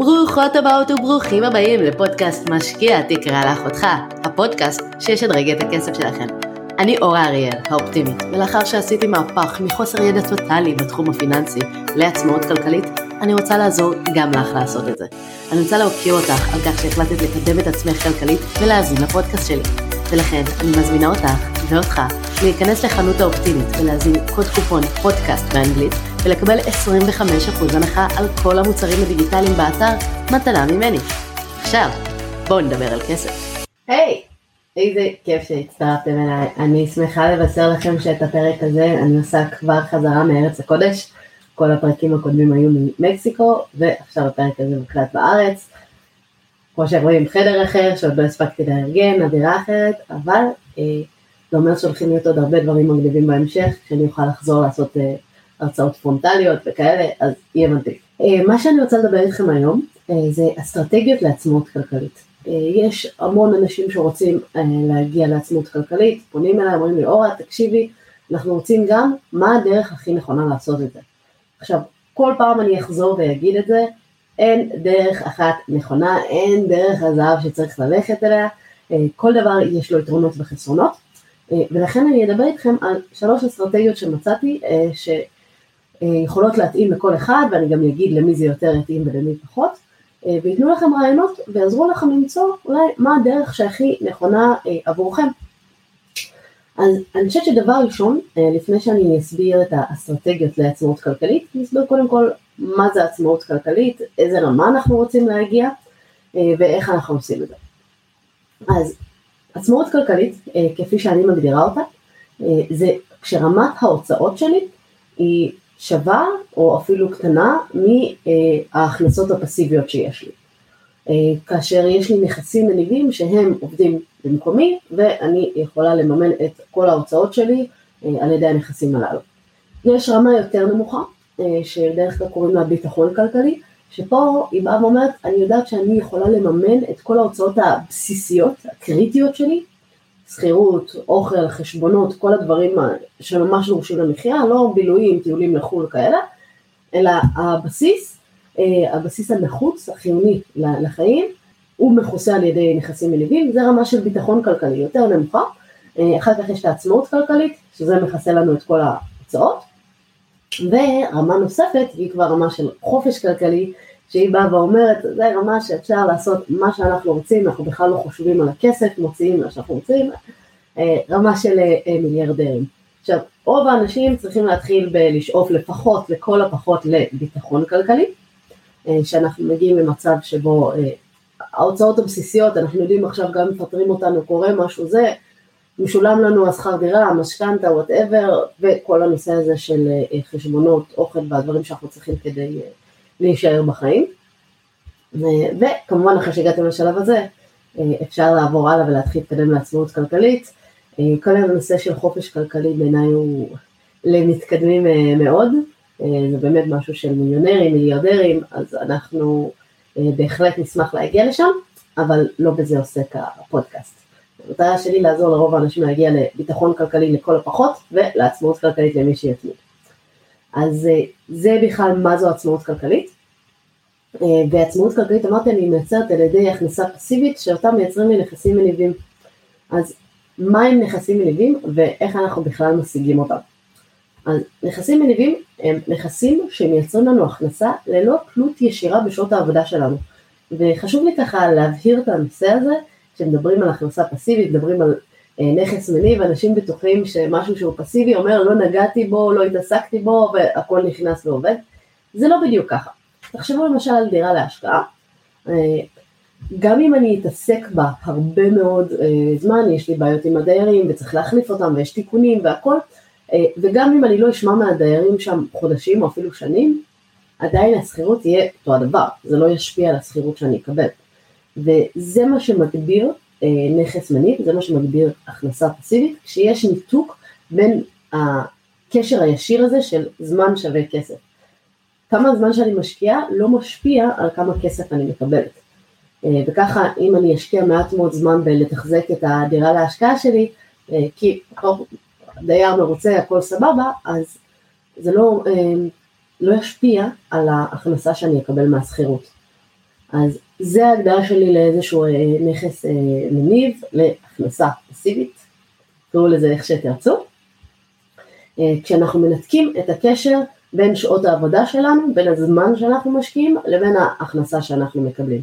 ברוכות הבאות וברוכים הבאים לפודקאסט משקיע תקרא לאחותך, הפודקאסט שישדרג את הכסף שלכם. אני אורה אריאל, האופטימית, ולאחר שעשיתי מהפך מחוסר ידע טוטאלי בתחום הפיננסי לעצמאות כלכלית, אני רוצה לעזור גם לך לעשות את זה. אני רוצה להוקיר אותך על כך שהחלטת לקדם את עצמך כלכלית ולהאזין לפודקאסט שלי. ולכן אני מזמינה אותך ואותך להיכנס לחנות האופטימית ולהזין קוד קופון פודקאסט באנגלית ולקבל 25% הנחה על כל המוצרים הדיגיטליים באתר מתנה ממני. עכשיו, בואו נדבר על כסף. היי! Hey, איזה כיף שהצטרפתם אליי. אני שמחה לבשר לכם שאת הפרק הזה אני עושה כבר חזרה מארץ הקודש. כל הפרקים הקודמים היו ממקסיקו, ועכשיו הפרק הזה מוקלט בארץ. כמו שרואים, חדר אחר, שעוד לא הספקתי לארגן, אווירה אחרת, אבל אה, זה אומר שהולכים להיות עוד הרבה דברים מגניבים בהמשך, שאני אוכל לחזור לעשות אה, הרצאות פרונטליות וכאלה, אז יהיה מדהים. אה, מה שאני רוצה לדבר איתכם היום, אה, זה אסטרטגיות לעצמאות כלכלית. אה, יש המון אנשים שרוצים להגיע לעצמאות כלכלית, פונים אליי, אומרים לי, אורה, תקשיבי, אנחנו רוצים גם מה הדרך הכי נכונה לעשות את זה. עכשיו, כל פעם אני אחזור ואגיד את זה, אין דרך אחת נכונה, אין דרך הזהב שצריך ללכת אליה, כל דבר יש לו יתרונות וחסרונות, ולכן אני אדבר איתכם על שלוש אסטרטגיות שמצאתי שיכולות להתאים לכל אחד, ואני גם אגיד למי זה יותר יתאים ולמי פחות. אה, וייתנו לכם רעיונות ויעזרו לכם למצוא אולי מה הדרך שהכי נכונה אה, עבורכם. אז אני חושבת שדבר ראשון, אה, לפני שאני אסביר את האסטרטגיות לעצמאות כלכלית, אני אסביר קודם כל מה זה עצמאות כלכלית, איזה רמה אנחנו רוצים להגיע ואיך אנחנו עושים את זה. אז עצמאות כלכלית, כפי שאני מגדירה אותה, זה כשרמת ההוצאות שלי היא שווה או אפילו קטנה מההכנסות הפסיביות שיש לי. אה, כאשר יש לי נכסים מניבים שהם עובדים במקומי ואני יכולה לממן את כל ההוצאות שלי אה, על ידי הנכסים הללו. יש רמה יותר נמוכה אה, שדרך כלל קוראים לה ביטחון כלכלי, שפה היא באה ואומרת אני יודעת שאני יכולה לממן את כל ההוצאות הבסיסיות, הקריטיות שלי, שכירות, אוכל, חשבונות, כל הדברים שממש דורשים למחיה, לא בילויים, טיולים לחו"ל כאלה, אלא הבסיס, אה, הבסיס הנחוץ, החיוני לחיים, הוא מכוסה על ידי נכסים מניבים, זה רמה של ביטחון כלכלי יותר נמוכה, אה, אחר כך יש את העצמאות כלכלית, שזה מכסה לנו את כל ההוצאות, ורמה נוספת היא כבר רמה של חופש כלכלי, שהיא באה ואומרת, זה רמה שאפשר לעשות מה שאנחנו רוצים, אנחנו בכלל לא חושבים על הכסף, מוציאים מה שאנחנו רוצים, אה, רמה של אה, מיליארדרים. עכשיו, רוב האנשים צריכים להתחיל בלשאוף לפחות, לכל הפחות, לביטחון כלכלי, אה, שאנחנו מגיעים למצב שבו ההוצאות הבסיסיות, אנחנו יודעים עכשיו גם מפטרים אותנו, קורה משהו זה, משולם לנו השכר דירה, משכנתה, וואטאבר, וכל הנושא הזה של חשבונות, אוכל והדברים שאנחנו צריכים כדי להישאר בחיים. וכמובן אחרי שהגעתם לשלב הזה, אה, אפשר לעבור הלאה ולהתחיל להתקדם לעצמאות כלכלית. אה, כל הנושא של חופש כלכלי בעיניי הוא למתקדמים אה, מאוד, זה באמת משהו של מיליונרים, מיליארדרים, אז אנחנו בהחלט נשמח להגיע לשם, אבל לא בזה עוסק הפודקאסט. המטרה שלי לעזור לרוב האנשים להגיע לביטחון כלכלי לכל הפחות, ולעצמאות כלכלית למי שיתמיד. אז אה, זה בכלל מה זו עצמאות כלכלית. אה, ועצמאות כלכלית אמרתי אני מייצרת על ידי הכנסה פסיבית שאותם מייצרים לי נכסים מניבים. אז מה הם נכסים מניבים ואיך אנחנו בכלל משיגים אותם. אז נכסים מניבים הם נכסים שמייצרים לנו הכנסה ללא תלות ישירה בשעות העבודה שלנו. וחשוב לי ככה להבהיר את הנושא הזה, כשמדברים על הכנסה פסיבית, מדברים על אה, נכס מניב, אנשים בטוחים שמשהו שהוא פסיבי אומר לא נגעתי בו, לא התעסקתי בו והכל נכנס ועובד. זה לא בדיוק ככה. תחשבו למשל על דירה להשקעה. אה, גם אם אני אתעסק בה הרבה מאוד אה, זמן, יש לי בעיות עם הדיירים וצריך להחליף אותם ויש תיקונים והכל, וגם אם אני לא אשמע מהדיירים שם חודשים או אפילו שנים, עדיין השכירות תהיה אותו הדבר, זה לא ישפיע על השכירות שאני אקבל. וזה מה שמגביר אה, נכס מניב, זה מה שמגדיר הכנסה פסיבית, כשיש ניתוק בין הקשר הישיר הזה של זמן שווה כסף. כמה זמן שאני משקיעה לא משפיע על כמה כסף אני מקבלת. אה, וככה אם אני אשקיע מעט מאוד זמן בלתחזק את הדירה להשקעה שלי, אה, כי דייר מרוצה, הכל סבבה, אז זה לא, לא ישפיע על ההכנסה שאני אקבל מהשכירות. אז זה ההגדרה שלי לאיזשהו נכס מניב, להכנסה פסיבית, תקראו לזה איך שתרצו. כשאנחנו מנתקים את הקשר בין שעות העבודה שלנו, בין הזמן שאנחנו משקיעים, לבין ההכנסה שאנחנו מקבלים.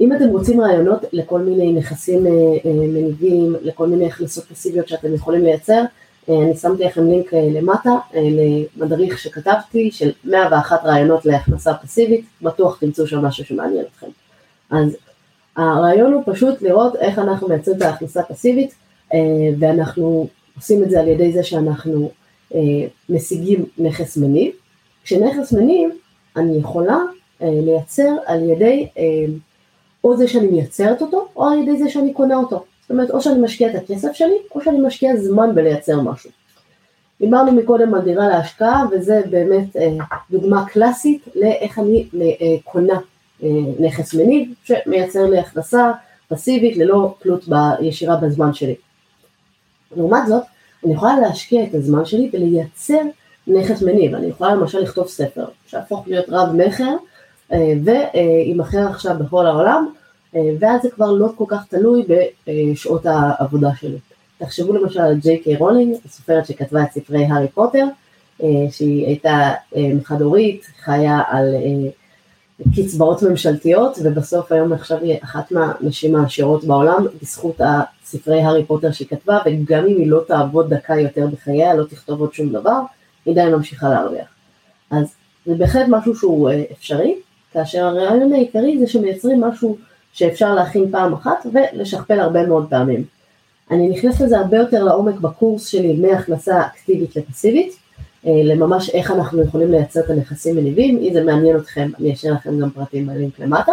אם אתם רוצים רעיונות לכל מיני נכסים מניבים, לכל מיני הכנסות פסיביות שאתם יכולים לייצר, אה, אני שמתי לכם לינק אה, למטה אה, למדריך שכתבתי של 101 רעיונות להכנסה פסיבית, בטוח תמצאו שם משהו שמעניין אתכם. אז הרעיון הוא פשוט לראות איך אנחנו מייצרים את ההכנסה הפסיבית ואנחנו עושים את זה על ידי זה שאנחנו משיגים נכס מניב. כשנכס מניב אני יכולה לייצר על ידי או זה שאני מייצרת אותו או על ידי זה שאני קונה אותו. זאת אומרת, או שאני משקיע את הכסף שלי, או שאני משקיע זמן בלייצר משהו. דיברנו מקודם על דירה להשקעה, וזה באמת אה, דוגמה קלאסית לאיך אני אה, קונה אה, נכס מניב, שמייצר לי הכנסה פסיבית ללא תלות ישירה בזמן שלי. לעומת זאת, אני יכולה להשקיע את הזמן שלי ולייצר נכס מניב. אני יכולה למשל לכתוב ספר, שהפוך להיות רב מכר, ויימכר עכשיו בכל העולם, אה, ואז זה כבר לא כל כך תלוי בשעות העבודה שלי. תחשבו למשל על ג'יי קיי רולינג, הסופרת שכתבה את ספרי הארי פוטר, אה, שהיא הייתה אה, חד הורית, חיה על קצבאות ממשלתיות, ובסוף היום עכשיו היא אחת מהנשים העשירות בעולם, בזכות הספרי הארי פוטר שהיא כתבה, וגם אם היא לא תעבוד דקה יותר בחייה, לא תכתוב עוד שום דבר, היא עדיין ממשיכה להרוויח. אז זה בהחלט משהו שהוא אפשרי, כאשר הרעיון העיקרי זה שמייצרים משהו שאפשר להכין פעם אחת ולשכפל הרבה מאוד פעמים. אני נכנסת לזה הרבה יותר לעומק בקורס שלי מהכנסה אקטיבית לפסיבית, אה, לממש איך אנחנו יכולים לייצר את הנכסים מניבים, אם זה מעניין אתכם אני אשאיר לכם גם פרטים בלינק למטה.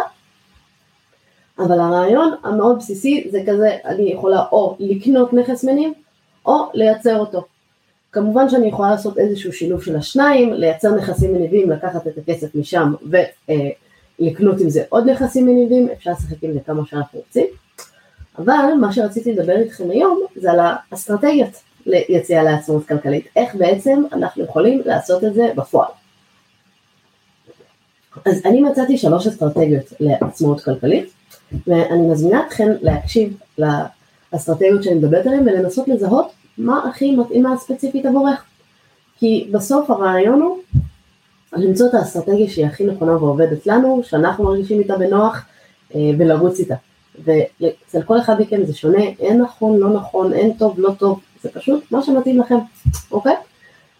אבל הרעיון המאוד בסיסי זה כזה, אני יכולה או לקנות נכס מניב או לייצר אותו. כמובן שאני יכולה לעשות איזשהו שילוב של השניים, לייצר נכסים מניבים, לקחת את הכסף משם ו... אה, לקנות עם זה עוד נכסים מניבים, אפשר לשחק עם זה כמה שאנחנו רוצים, אבל מה שרציתי לדבר איתכם היום זה על האסטרטגיות ליציאה לעצמאות כלכלית, איך בעצם אנחנו יכולים לעשות את זה בפועל. אז אני מצאתי שלוש אסטרטגיות לעצמאות כלכלית, ואני מזמינה אתכם להקשיב לאסטרטגיות שאני מדברת עליהן ולנסות לזהות מה הכי מתאימה ספציפית עבורך. כי בסוף הרעיון הוא למצוא את האסטרטגיה שהיא הכי נכונה ועובדת לנו, שאנחנו מרגישים איתה בנוח אה, ולרוץ איתה. ואצל כל אחד מכם זה שונה, אין נכון, לא נכון, אין טוב, לא טוב, זה פשוט מה שמתאים לכם, אוקיי?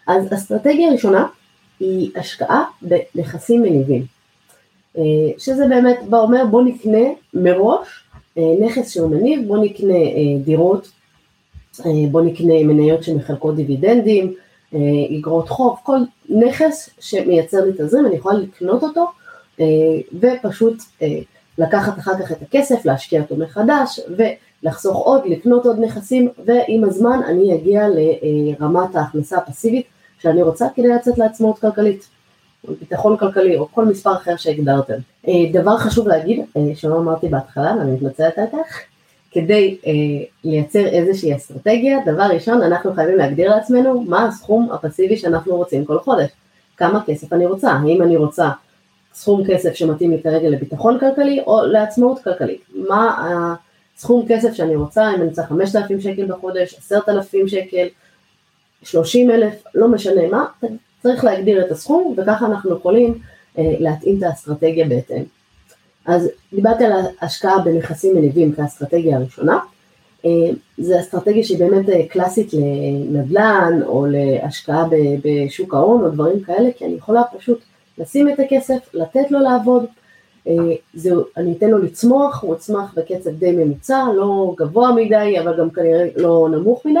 אז אסטרטגיה ראשונה היא השקעה בנכסים מניבים. אה, שזה באמת בא אומר בוא נקנה מראש אה, נכס שהוא מניב, בוא נקנה דירות, בוא נקנה מניות שמחלקות דיבידנדים, אגרות חוב, כל נכס שמייצר לי תזרים, אני יכולה לקנות אותו אה, ופשוט אה, לקחת אחר כך את הכסף, להשקיע אותו מחדש ולחסוך עוד, לקנות עוד נכסים ועם הזמן אני אגיע לרמת ההכנסה הפסיבית שאני רוצה כדי לצאת לעצמאות כלכלית, ביטחון כלכלי או כל מספר אחר שהגדרתם. אה, דבר חשוב להגיד, שלא אמרתי בהתחלה ואני מתנצלת על כך, כדי אה, לייצר איזושהי אסטרטגיה, דבר ראשון אנחנו חייבים להגדיר לעצמנו מה הסכום הפסיבי שאנחנו רוצים כל חודש, כמה כסף אני רוצה, האם אני רוצה סכום כסף שמתאים לי כרגע לביטחון כלכלי או לעצמאות כלכלית, מה הסכום כסף שאני רוצה, אם אני צריך 5,000 שקל בחודש, 10,000 שקל, 30 אלף, לא משנה מה, צריך להגדיר את הסכום וככה אנחנו יכולים אה, להתאים את האסטרטגיה בהתאם. אז דיברתי על ההשקעה בנכסים מניבים כאסטרטגיה הראשונה, אה, זו אסטרטגיה שהיא באמת אה, קלאסית לנדל"ן או להשקעה בשוק ההון או דברים כאלה, כי אני יכולה פשוט לשים את הכסף, לתת לו לעבוד, אה, זהו, אני אתן לו לצמוח, הוא יצמח בקצב די ממוצע, לא גבוה מדי, אבל גם כנראה לא נמוך מדי,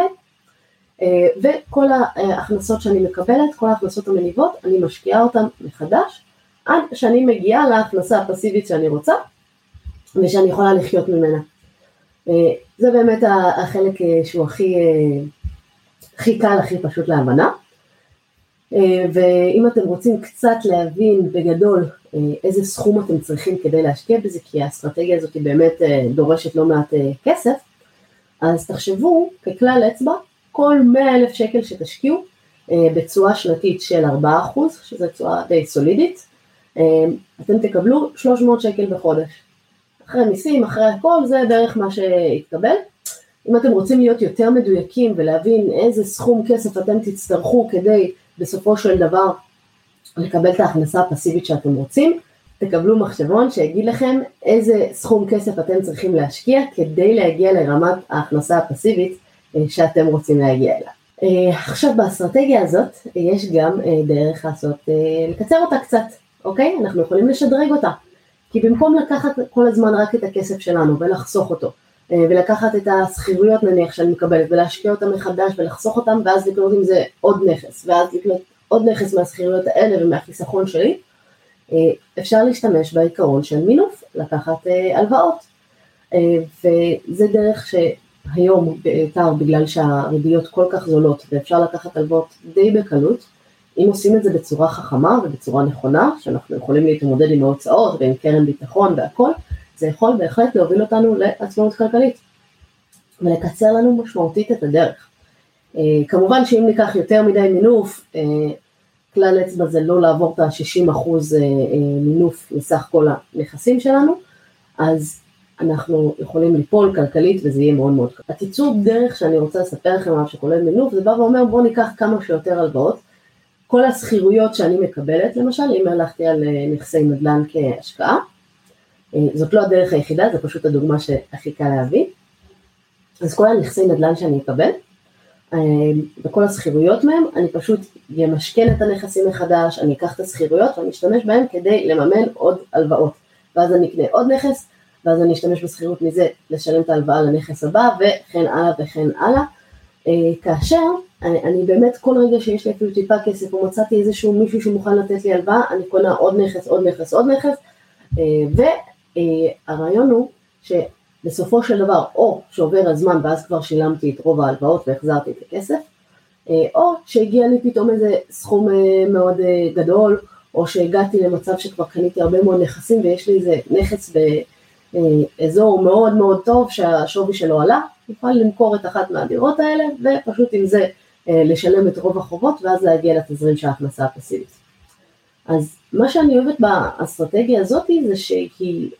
וכל ההכנסות שאני מקבלת, כל ההכנסות המניבות, אני משקיעה אותן מחדש עד שאני מגיעה להכנסה הפסיבית שאני רוצה ושאני יכולה לחיות ממנה. אה, זה באמת החלק אה, שהוא הכי, אה, הכי קל, הכי פשוט להבנה. ואם אתם רוצים קצת להבין בגדול איזה סכום אתם צריכים כדי להשקיע בזה, כי האסטרטגיה הזאת היא באמת דורשת לא מעט כסף, אז תחשבו ככלל אצבע, כל 100 אלף שקל שתשקיעו בתשואה שנתית של 4%, שזו תשואה די סולידית, אתם תקבלו 300 שקל בחודש. אחרי מיסים, אחרי הכל, זה בערך מה שהתקבל. אם אתם רוצים להיות יותר מדויקים ולהבין איזה סכום כסף אתם תצטרכו כדי בסופו של דבר לקבל את ההכנסה הפסיבית שאתם רוצים, תקבלו מחשבון שיגיד לכם איזה סכום כסף אתם צריכים להשקיע כדי להגיע לרמת ההכנסה הפסיבית אה, שאתם רוצים להגיע אליה. אה, עכשיו באסטרטגיה הזאת יש גם אה, דרך לעשות, לקצר אותה קצת, אוקיי? אנחנו יכולים לשדרג אותה. כי במקום לקחת כל הזמן רק את הכסף שלנו ולחסוך אותו, ולקחת את השכירויות נניח שאני מקבלת ולהשקיע אותם מחדש ולחסוך אותם ואז לקנות עם זה עוד נכס ואז לקנות עוד נכס מהשכירויות האלה ומהחיסכון שלי, אה, אפשר להשתמש בעיקרון של מינוף, לקחת אה, הלוואות. אה, וזה דרך שהיום בעיקר בגלל שהריביות כל כך זולות ואפשר לקחת הלוואות די בקלות, אם עושים את זה בצורה חכמה ובצורה נכונה, שאנחנו יכולים להתמודד עם ההוצאות ועם קרן ביטחון והכל, זה יכול בהחלט להוביל אותנו לעצמאות כלכלית ולקצר לנו משמעותית את הדרך. כמובן שאם ניקח יותר מדי מינוף, כלל אצבע זה לא לעבור את ה-60% אה, אה, מינוף מסך כל הנכסים שלנו, אז אנחנו יכולים ליפול כלכלית וזה יהיה מאוד מאוד קל. הקיצור דרך שאני רוצה לספר לכם עליו שכולל מינוף, זה בא ואומר בואו ניקח כמה שיותר הלוואות. כל השכירויות שאני מקבלת, למשל אם הלכתי על אה, נכסי נדל"ן כהשקעה, זאת לא הדרך היחידה, זו פשוט הדוגמה שהכי קל להביא. אז כל הנכסי נדל"ן שאני אקבל, אה, השכירויות מהם, אני פשוט אמשכן את הנכסים מחדש, אני אקח את השכירויות ואני אשתמש בהם כדי לממן עוד הלוואות. ואז אני אקנה עוד נכס, ואז אני אשתמש בשכירות מזה לשלם את ההלוואה לנכס הבא, וכן הלאה וכן הלאה. אה, כאשר אני, אני באמת כל רגע שיש לי אפילו טיפה כסף או מצאתי איזשהו מישהו שמוכן לתת לי הלוואה, אני קונה עוד נכס, עוד נכס, עוד נכס, אה, והרעיון הוא ש... בסופו של דבר או שעובר הזמן ואז כבר שילמתי את רוב ההלוואות והחזרתי את הכסף, אה, או שהגיע לי פתאום איזה סכום אה, מאוד גדול, או שהגעתי למצב שכבר קניתי הרבה מאוד נכסים ויש לי איזה נכס באזור מאוד מאוד טוב שהשווי שלו עלה, נוכל למכור את אחת מהדירות האלה ופשוט עם זה לשלם את רוב החובות ואז להגיע לתזרים של ההכנסה הפסיבית. אז מה שאני אוהבת באסטרטגיה הזאת זה שהיא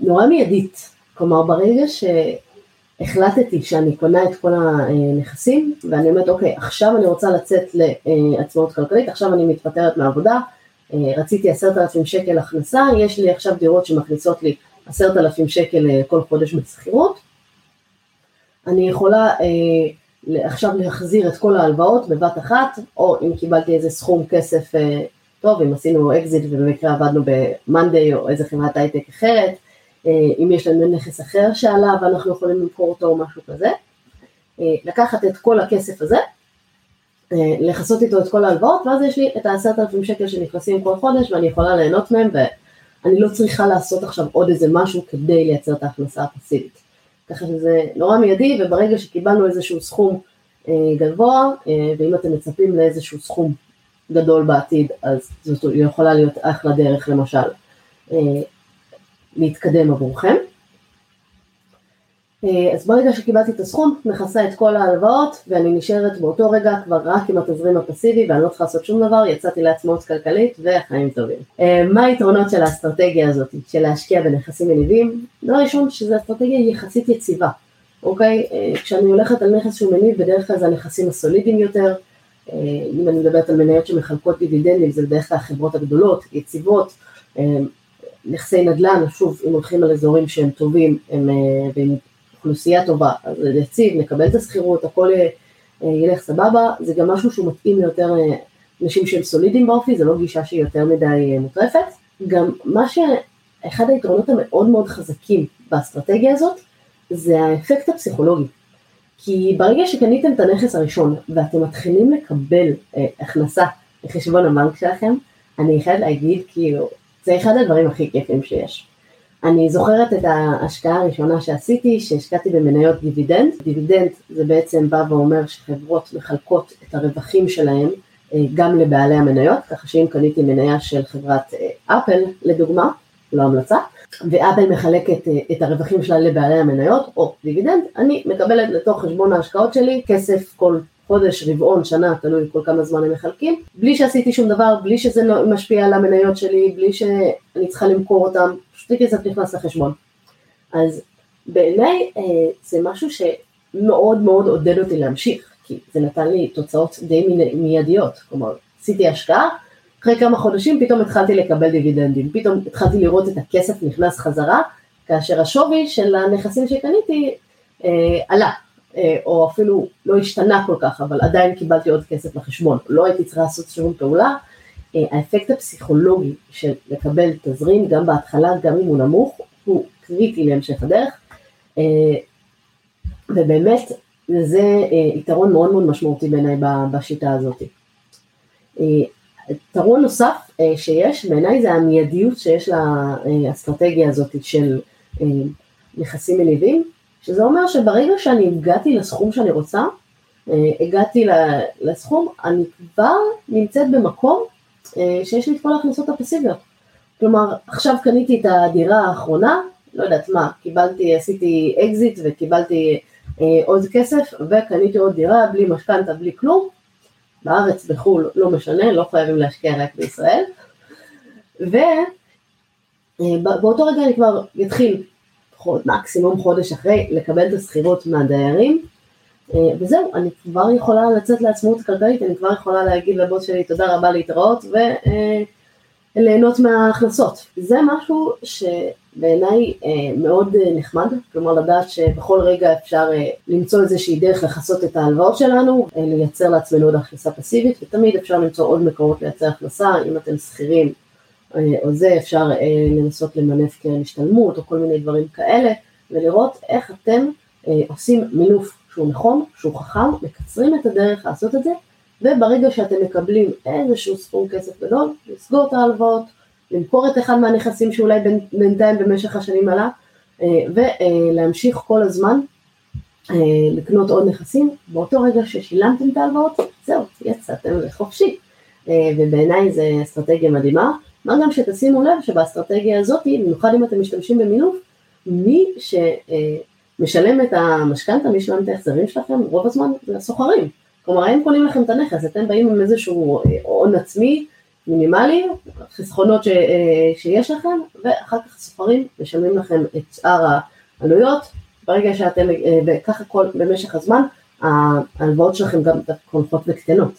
נורא מיידית, כלומר ברגע שהחלטתי שאני קונה את כל הנכסים ואני אומרת אוקיי עכשיו אני רוצה לצאת לעצמאות כלכלית, עכשיו אני מתפטרת מהעבודה, רציתי עשרת אלפים שקל הכנסה, יש לי עכשיו דירות שמכניסות לי עשרת אלפים שקל אה, כל חודש בשכירות, אני יכולה אה, עכשיו להחזיר את כל ההלוואות בבת אחת, או אם קיבלתי איזה סכום כסף אה, טוב, אם עשינו אקזיט ובמקרה עבדנו ב-Monday או איזה חברת הייטק אחרת, אה, אם יש לנו נכס אחר שעלה ואנחנו יכולים למכור אותו או משהו כזה, אה, לקחת את כל הכסף הזה, לכסות איתו את כל ההלוואות, ואז יש לי את העשרת אלפים שקל שנכנסים כל חודש ואני יכולה ליהנות מהם ואני לא צריכה לעשות עכשיו עוד איזה משהו כדי לייצר את ההכנסה הפסיבית. ככה שזה נורא מיידי וברגע שקיבלנו איזשהו סכום גבוה, ואם אתם מצפים לאיזשהו סכום גדול בעתיד, אז זאת יכולה להיות אחלה דרך למשל להתקדם עבורכם. אה, אז ברגע שקיבלתי את הסכום, מכסה את כל ההלוואות ואני נשארת באותו רגע כבר רק עם התזרים הפסיבי ואני לא צריכה לעשות שום דבר, יצאתי לעצמאות כלכלית והחיים טובים. אה, מה היתרונות של האסטרטגיה הזאת, של להשקיע בנכסים מניבים? דבר ראשון שזו אסטרטגיה יחסית יציבה, אוקיי? אה, כשאני הולכת על נכס שהוא מניב, בדרך כלל זה הנכסים הסולידיים יותר, אם אני מדברת על מניות שמחלקות דיבידנדים, זה בדרך כלל החברות הגדולות, יציבות, נכסי נדל"ן, שוב, אם הולכים על אזורים שהם טובים, הם, ועם אוכלוסייה טובה, אז יציב, נקבל את השכירות, הכל אה, ילך סבבה, זה גם משהו שהוא מתאים ליותר אה, אנשים שהם סולידיים באופי, זה לא גישה שהיא יותר מדי מוטרפת. גם מה שאחד היתרונות המאוד מאוד חזקים באסטרטגיה הזאת, זה האפקט הפסיכולוגי. כי ברגע שקניתם את הנכס הראשון ואתם מתחילים לקבל אה, הכנסה לחשבון הבנק שלכם, אני חייבת להגיד כאילו זה אחד הדברים הכי כיפים שיש. אני זוכרת את ההשקעה הראשונה שעשיתי, שהשקעתי במניות דיבידנד. דיבידנד זה בעצם בא ואומר שחברות מחלקות את הרווחים שלהם אה, גם לבעלי המניות, ככה שאם קניתי מניה של חברת אה, אפל לדוגמה, לא המלצה, ואפל מחלקת אה, את הרווחים שלה לבעלי המניות או דיבידנד, אני מקבלת לתוך חשבון ההשקעות שלי כסף כל חודש, רבעון, שנה, תלוי כל כמה זמן הם מחלקים, בלי שעשיתי שום דבר, בלי שזה לא משפיע על המניות שלי, בלי שאני צריכה למכור אותם, פשוט כסף נכנס לחשבון. אז בעיניי אה, זה משהו שמאוד מאוד עודד אותי להמשיך, כי זה נתן לי תוצאות די מיידיות, כלומר עשיתי השקעה, אחרי כמה חודשים פתאום התחלתי לקבל דיבידנדים, פתאום התחלתי לראות את הכסף נכנס חזרה, כאשר השווי של הנכסים שקניתי אה, עלה, או אפילו לא השתנה כל כך, אבל עדיין קיבלתי עוד כסף לחשבון, לא הייתי צריכה לעשות שום פעולה, אה, האפקט הפסיכולוגי של לקבל תזרים גם בהתחלה, גם אם הוא נמוך, הוא קריטי להמשך הדרך, אה, ובאמת זה אה, יתרון מאוד מאוד משמעותי בעיניי בשיטה הזאת. אה, יתרון נוסף אה, שיש בעיניי זה המיידיות שיש לאסטרטגיה הזאת של נכסים מניבים, שזה אומר שברגע שאני הגעתי לסכום שאני רוצה, הגעתי לסכום, אני כבר נמצאת במקום שיש לי את כל ההכנסות הפסיביות. כלומר, עכשיו קניתי את הדירה האחרונה, לא יודעת מה, קיבלתי, עשיתי אקזיט וקיבלתי אה, עוד כסף וקניתי עוד דירה בלי משכנתה, בלי כלום, בארץ, בחו"ל, לא משנה, לא חייבים להשקיע רק בישראל, ובאותו אה, רגע אני כבר אתחיל, מקסימום חודש אחרי, לקבל את השכירות מהדיירים, אה, וזהו, אני כבר יכולה לצאת לעצמאות כלכלית, אני כבר יכולה להגיד לבוס שלי תודה רבה להתראות וליהנות מההכנסות. זה משהו ש... בעיניי אה, מאוד אה, נחמד, כלומר לדעת שבכל רגע אפשר אה, למצוא איזושהי דרך לכסות את ההלוואות שלנו, לייצר לעצמנו עוד הכנסה פסיבית, ותמיד אפשר למצוא עוד מקורות לייצר הכנסה, אם אתם שכירים או זה, אפשר לנסות למנף קרן השתלמות או כל מיני דברים כאלה, ולראות איך אתם עושים מינוף שהוא נכון, שהוא חכם, מקצרים את הדרך לעשות את זה, וברגע שאתם מקבלים איזשהו סכום כסף גדול, לסגור את ההלוואות, למכור את אחד מהנכסים שאולי בינתיים במשך השנים עלה, אה, ולהמשיך כל הזמן אה, לקנות עוד נכסים, באותו רגע ששילמתם את ההלוואות, זהו, יצאתם לחופשי. אה, ובעיניי זו אסטרטגיה מדהימה, מה גם שתשימו לב שבאסטרטגיה הזאת, במיוחד אם אתם משתמשים במינוף, מי שמשלם את המשכנתה, מי שמשלם את ההחזרים שלכם, רוב הזמן זה הסוחרים. כלומר, הם קונים לכם את הנכס, אתם באים עם איזשהו הון עצמי, מינימלי, חסכונות ש, אה, שיש לכם, ואחר כך ספרים משלמים לכם את שאר העלויות, ברגע שאתם, אה, וככה כל, במשך הזמן, ההלוואות שלכם גם הולכות וקטנות,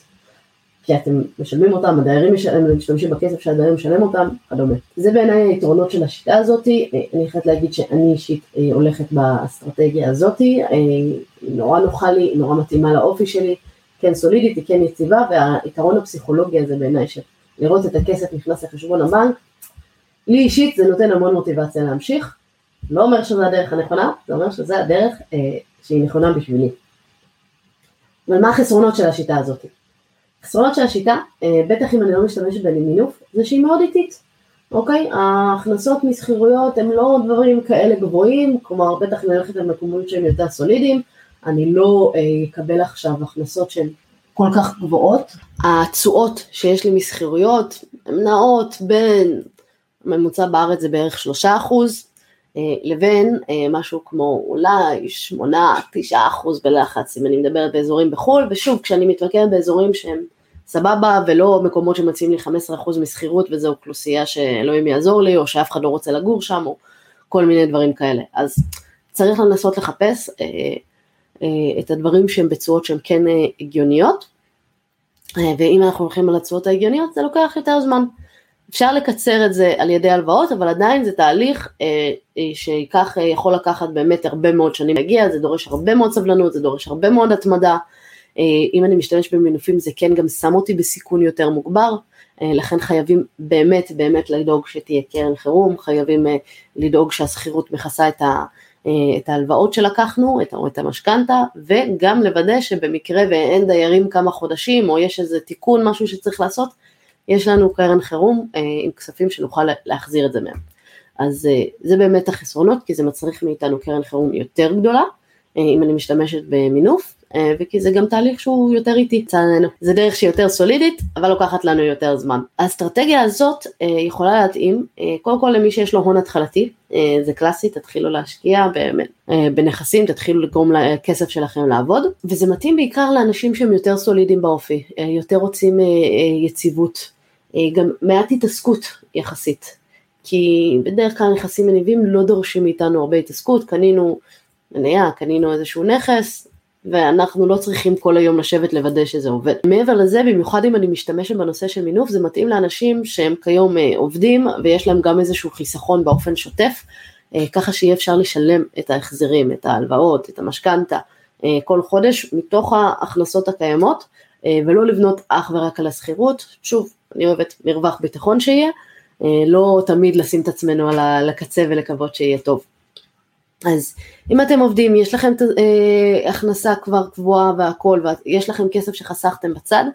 כי אתם משלמים אותם, הדיירים משתמשים בכסף שהדיירים משלם אותם, כדומה. זה בעיניי היתרונות של השיטה הזאת, אה, אני חייבת להגיד שאני אישית הולכת באסטרטגיה הזאת, היא נורא נוחה לי, נורא מתאימה לאופי שלי, כן סולידית, היא כן יציבה, והיתרון הפסיכולוגי הזה בעיניי לראות את הכסף נכנס לחשבון הבנק, לי אישית זה נותן המון מוטיבציה להמשיך, לא אומר שזו הדרך הנכונה, זה אומר שזו הדרך אה, שהיא נכונה בשבילי. אבל מה החסרונות של השיטה הזאת? החסרונות של השיטה, אה, בטח אם אני לא משתמשת במינוף, זה שהיא מאוד איטית, אוקיי? ההכנסות משכירויות הם לא דברים כאלה גבוהים, כלומר בטח אם אני הולכת למקומות שהם יותר סולידיים, אני לא אה, אקבל עכשיו הכנסות שהן כל כך גבוהות. התשואות שיש לי משכירויות הן נעות בין, הממוצע בארץ זה בערך שלושה אחוז, לבין אה, משהו כמו אולי שמונה, תשעה אחוז בלחץ, אם אני מדברת באזורים בחו"ל, ושוב, כשאני מתמקדת באזורים שהם סבבה ולא מקומות שמציעים לי 15% אחוז משכירות וזו אוכלוסייה שאלוהים יעזור לי, או שאף אחד לא רוצה לגור שם, או כל מיני דברים כאלה. אז צריך לנסות לחפש אה, אה, את הדברים שהם בצורות שהן כן אה, הגיוניות, אה, ואם אנחנו הולכים על הצורות ההגיוניות זה לוקח יותר זמן. אפשר לקצר את זה על ידי הלוואות, אבל עדיין זה תהליך שייקח, יכול לקחת באמת הרבה מאוד שנים להגיע, זה דורש הרבה מאוד סבלנות, זה דורש הרבה מאוד התמדה. אם אני משתמש במינופים זה כן גם שם אותי בסיכון יותר מוגבר, לכן חייבים באמת באמת לדאוג שתהיה קרן חירום, חייבים לדאוג שהשכירות מכסה את ה... אה, את ההלוואות שלקחנו, או את המשכנתה, וגם לוודא שבמקרה ואין דיירים כמה חודשים, או יש איזה תיקון, משהו שצריך לעשות, יש לנו קרן חירום אה, עם כספים שנוכל להחזיר את זה מהם. אז אה, זה באמת החסרונות, כי זה מצריך מאיתנו קרן חירום יותר גדולה, אם אני משתמשת במינוף, אה, וכי זה גם תהליך שהוא יותר איטי צערנו. זה דרך שהיא יותר סולידית, אבל לוקחת לנו יותר זמן. האסטרטגיה הזאת אה, יכולה להתאים, קודם כל למי שיש לו הון התחלתי, זה קלאסי, תתחילו להשקיע באמת בנכסים, תתחילו לגרום לכסף שלכם לעבוד, וזה מתאים בעיקר לאנשים שהם יותר סולידיים באופי, יותר רוצים יציבות, גם מעט התעסקות יחסית. כי בדרך כלל נכסים מניבים לא דורשים מאיתנו הרבה התעסקות, קנינו מניה, קנינו איזשהו נכס, ואנחנו לא צריכים כל היום לשבת לוודא שזה עובד. מעבר לזה, במיוחד אם אני משתמשת בנושא של מינוף, זה מתאים לאנשים שהם כיום אה, עובדים ויש להם גם איזשהו חיסכון באופן שוטף, אה, ככה שיהיה אפשר לשלם את ההחזרים, את ההלוואות, את המשכנתה, אה, כל חודש מתוך ההכנסות הקיימות, ולא לבנות אך ורק על השכירות. שוב, אני אוהבת מרווח ביטחון שיהיה, לא תמיד לשים את עצמנו על הקצה ולקוות שיהיה טוב. אז אם אתם עובדים, יש לכם אה, הכנסה כבר קבועה והכל, ויש לכם כסף שחסכתם בצד,